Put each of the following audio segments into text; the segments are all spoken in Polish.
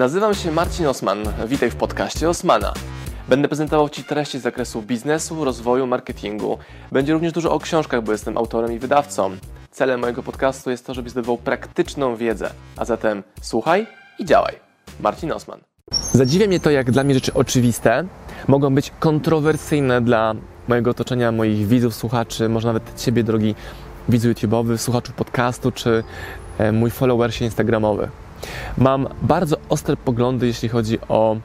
Nazywam się Marcin Osman. Witaj w podcaście Osmana. Będę prezentował Ci treści z zakresu biznesu, rozwoju, marketingu. Będzie również dużo o książkach, bo jestem autorem i wydawcą. Celem mojego podcastu jest to, żebyś zdobywał praktyczną wiedzę. A zatem słuchaj i działaj. Marcin Osman. Zadziwia mnie to, jak dla mnie rzeczy oczywiste mogą być kontrowersyjne dla mojego otoczenia, moich widzów, słuchaczy, może nawet Ciebie, drogi widzu YouTube'owy, słuchaczu podcastu, czy e, mój followersie instagramowy. Mam bardzo ostre poglądy, jeśli chodzi o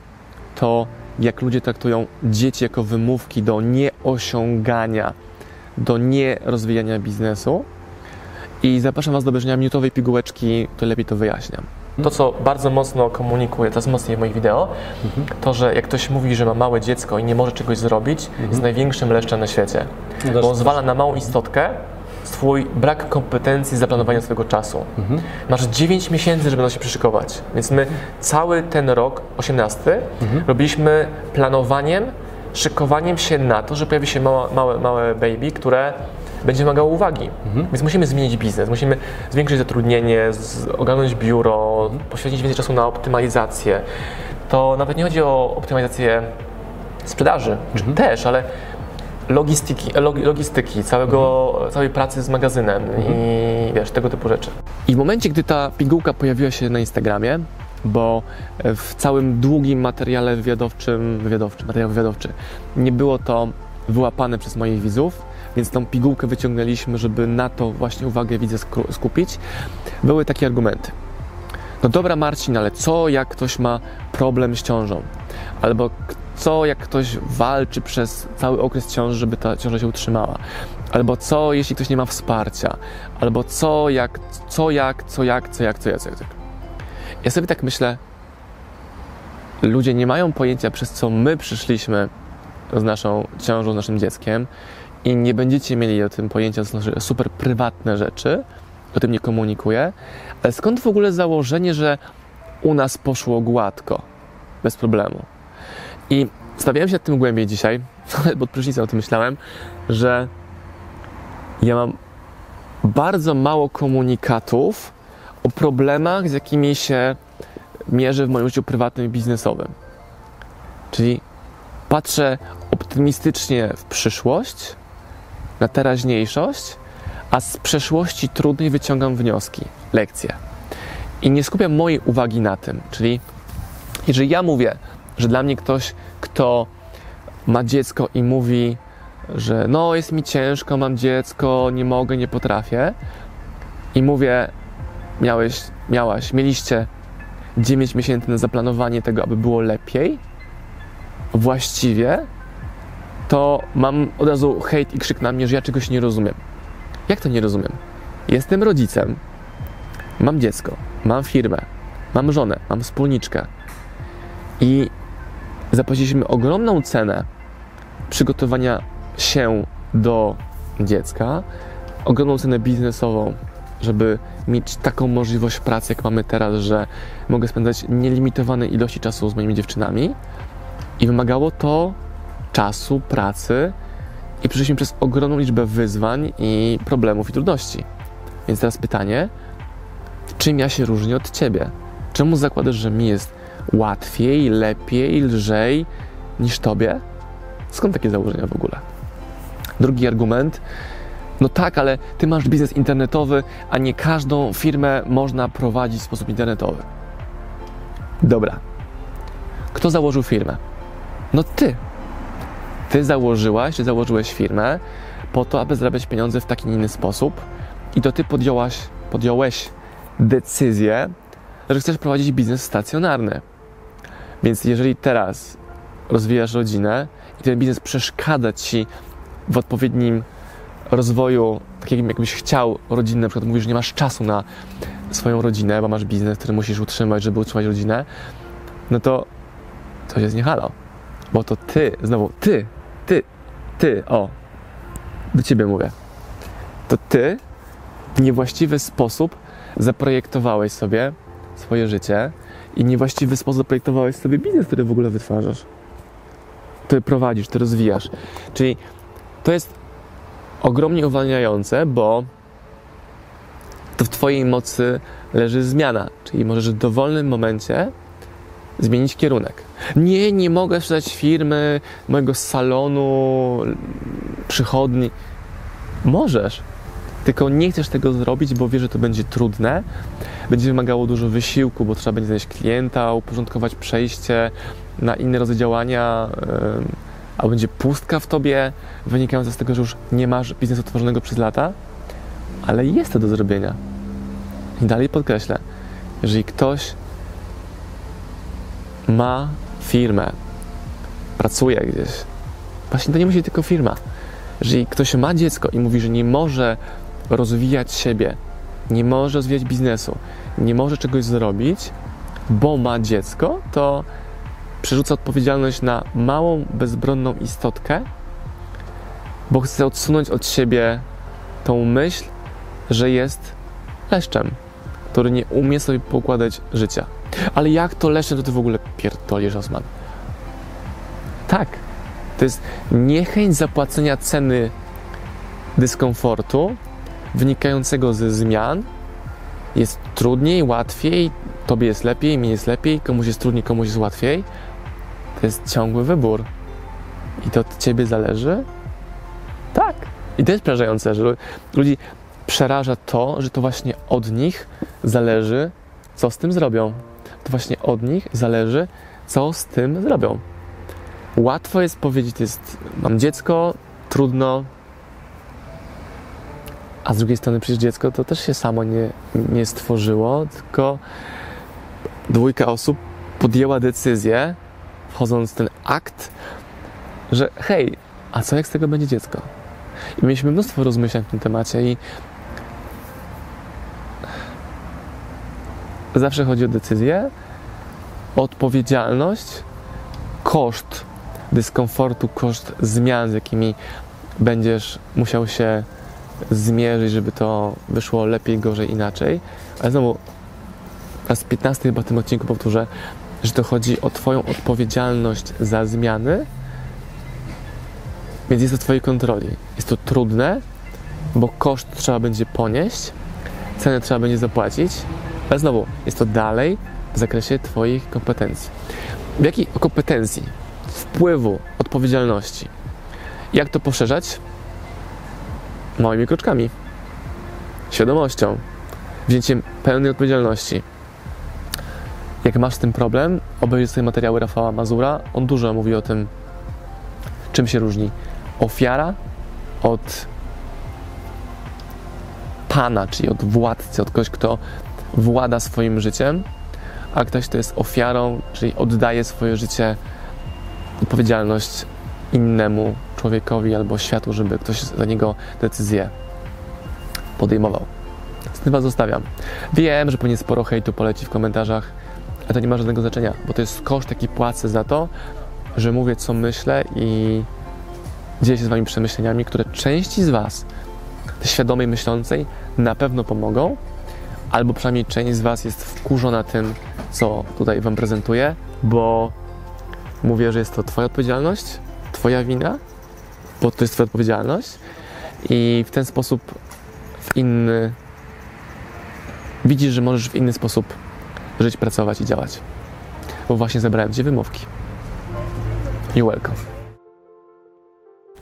to, jak ludzie traktują dzieci jako wymówki do nieosiągania, do nierozwijania biznesu. I zapraszam Was do obejrzenia minutowej pigułeczki, to lepiej to wyjaśniam. To, co bardzo mocno komunikuję, to jest mocniej w moich wideo, to, że jak ktoś mówi, że ma małe dziecko i nie może czegoś zrobić, jest największym leszczem na świecie. No Bo on zwala na małą istotkę swój brak kompetencji zaplanowania swojego czasu. Masz 9 miesięcy, żeby na się przyszykować. Więc my cały ten rok, 18, robiliśmy planowaniem, szykowaniem się na to, że pojawi się mała, małe, małe baby, które będzie wymagało uwagi. Więc musimy zmienić biznes, musimy zwiększyć zatrudnienie, ogarnąć biuro, poświęcić więcej czasu na optymalizację. To nawet nie chodzi o optymalizację sprzedaży, czy też, ale logistyki, log, logistyki całego, całej pracy z magazynem i wiesz, tego typu rzeczy. I w momencie, gdy ta pigułka pojawiła się na Instagramie, bo w całym długim materiale wywiadowczym, wywiadowczy, materiał wywiadowczy, nie było to wyłapane przez moich widzów, więc tą pigułkę wyciągnęliśmy, żeby na to właśnie uwagę widzę skupić. Były takie argumenty. No dobra Marcin, ale co jak ktoś ma problem z ciążą? Albo co jak ktoś walczy przez cały okres ciąży, żeby ta ciąża się utrzymała? Albo co jeśli ktoś nie ma wsparcia? Albo co jak, co jak, co jak, co jak, co jak, co jak. Ja sobie tak myślę, ludzie nie mają pojęcia, przez co my przyszliśmy z naszą ciążą, z naszym dzieckiem i nie będziecie mieli o tym pojęcia, to znaczy super prywatne rzeczy, o tym nie komunikuję, ale skąd w ogóle założenie, że u nas poszło gładko, bez problemu? I stawiałem się nad tym głębiej dzisiaj, pod prysznicem o tym myślałem, że ja mam bardzo mało komunikatów o problemach, z jakimi się mierzę w moim życiu prywatnym i biznesowym. Czyli patrzę optymistycznie w przyszłość, na teraźniejszość, a z przeszłości trudnej wyciągam wnioski, lekcje. I nie skupiam mojej uwagi na tym. Czyli jeżeli ja mówię, że dla mnie ktoś, kto ma dziecko i mówi, że no jest mi ciężko, mam dziecko, nie mogę, nie potrafię. I mówię, miałeś, miałaś, mieliście 9 miesięcy na zaplanowanie tego, aby było lepiej, właściwie, to mam od razu hejt i krzyk na mnie, że ja czegoś nie rozumiem. Jak to nie rozumiem? Jestem rodzicem, mam dziecko, mam firmę, mam żonę, mam wspólniczkę. I zapłaciliśmy ogromną cenę przygotowania się do dziecka, ogromną cenę biznesową, żeby mieć taką możliwość pracy, jak mamy teraz, że mogę spędzać nielimitowane ilości czasu z moimi dziewczynami. I wymagało to czasu, pracy i przeszliśmy przez ogromną liczbę wyzwań i problemów i trudności. Więc teraz pytanie, czym ja się różnię od Ciebie? Czemu zakładasz, że mi jest łatwiej, lepiej, lżej niż Tobie? Skąd takie założenia w ogóle? Drugi argument, no tak, ale Ty masz biznes internetowy, a nie każdą firmę można prowadzić w sposób internetowy. Dobra. Kto założył firmę? No Ty. Ty założyłaś, czy założyłeś firmę po to, aby zarabiać pieniądze w taki inny sposób i to Ty podjąłeś decyzję, że chcesz prowadzić biznes stacjonarny. Więc jeżeli teraz rozwijasz rodzinę i ten biznes przeszkadza Ci w odpowiednim rozwoju, tak jak jakbyś chciał rodzinę, na przykład mówisz, że nie masz czasu na swoją rodzinę, bo masz biznes, który musisz utrzymać, żeby utrzymać rodzinę, no to coś jest nie halo. Bo to ty, znowu ty, ty, ty, o, do ciebie mówię. To ty w niewłaściwy sposób zaprojektowałeś sobie swoje życie i niewłaściwy sposób zaprojektowałeś sobie biznes, który w ogóle wytwarzasz. Który prowadzisz, który rozwijasz. Czyli to jest ogromnie uwalniające, bo to w Twojej mocy leży zmiana. Czyli możesz w dowolnym momencie zmienić kierunek. Nie, nie mogę sprzedać firmy, mojego salonu, przychodni. Możesz, tylko nie chcesz tego zrobić, bo wiesz, że to będzie trudne, będzie wymagało dużo wysiłku, bo trzeba będzie znaleźć klienta, uporządkować przejście na inne rodzaj działania, a będzie pustka w tobie wynikająca z tego, że już nie masz biznesu tworzonego przez lata, ale jest to do zrobienia. I dalej podkreślę, jeżeli ktoś ma firmę, pracuje gdzieś, właśnie to nie musi tylko firma. Jeżeli ktoś ma dziecko i mówi, że nie może rozwijać siebie, nie może rozwijać biznesu, nie może czegoś zrobić, bo ma dziecko, to przerzuca odpowiedzialność na małą, bezbronną istotkę, bo chce odsunąć od siebie tą myśl, że jest leszczem, który nie umie sobie poukładać życia. Ale jak to leszczem, to ty w ogóle pierdolisz, Osman. Tak, to jest niechęć zapłacenia ceny dyskomfortu wynikającego ze zmian. Jest trudniej, łatwiej, tobie jest lepiej, mi jest lepiej, komuś jest trudniej, komuś jest łatwiej. To jest ciągły wybór. I to od ciebie zależy? Tak. I to jest przerażające, że ludzi przeraża to, że to właśnie od nich zależy, co z tym zrobią. To właśnie od nich zależy, co z tym zrobią. Łatwo jest powiedzieć, jest, mam dziecko, trudno, a z drugiej strony przecież dziecko to też się samo nie, nie stworzyło, tylko dwójka osób podjęła decyzję, wchodząc w ten akt, że hej, a co jak z tego będzie dziecko? I mieliśmy mnóstwo rozmyślań w tym temacie i zawsze chodzi o decyzję, odpowiedzialność, koszt dyskomfortu, koszt zmian, z jakimi będziesz musiał się zmierzyć, żeby to wyszło lepiej, gorzej, inaczej. Ale znowu, raz 15 chyba w tym odcinku powtórzę, że to chodzi o Twoją odpowiedzialność za zmiany, więc jest to Twojej kontroli. Jest to trudne, bo koszt trzeba będzie ponieść, cenę trzeba będzie zapłacić, ale znowu, jest to dalej w zakresie Twoich kompetencji. W jakiej kompetencji? Wpływu, odpowiedzialności. Jak to poszerzać? Małymi kroczkami. Świadomością. Wzięciem pełnej odpowiedzialności. Jak masz z tym problem, obejrzyj sobie materiały Rafała Mazura. On dużo mówi o tym, czym się różni ofiara od pana, czyli od władcy, od kogoś, kto włada swoim życiem, a ktoś, kto jest ofiarą, czyli oddaje swoje życie, odpowiedzialność innemu człowiekowi albo światu, żeby ktoś za niego decyzję podejmował. Z tym Was zostawiam. Wiem, że pewnie sporo hejtu poleci w komentarzach, ale to nie ma żadnego znaczenia, bo to jest koszt, jaki płacę za to, że mówię, co myślę i dzielę się z Wami przemyśleniami, które części z Was, świadomej myślącej, na pewno pomogą, albo przynajmniej część z Was jest wkurzona tym, co tutaj Wam prezentuję, bo mówię, że jest to Twoja odpowiedzialność, Twoja wina, bo to jest Twoja odpowiedzialność i w ten sposób w inny widzisz, że możesz w inny sposób żyć, pracować i działać. Bo właśnie zebrałem Cię wymówki. You're welcome.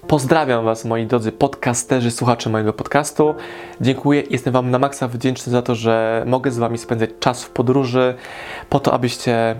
Pozdrawiam Was, moi drodzy podcasterzy, słuchacze mojego podcastu. Dziękuję, jestem Wam na maksa wdzięczny za to, że mogę z Wami spędzać czas w podróży, po to, abyście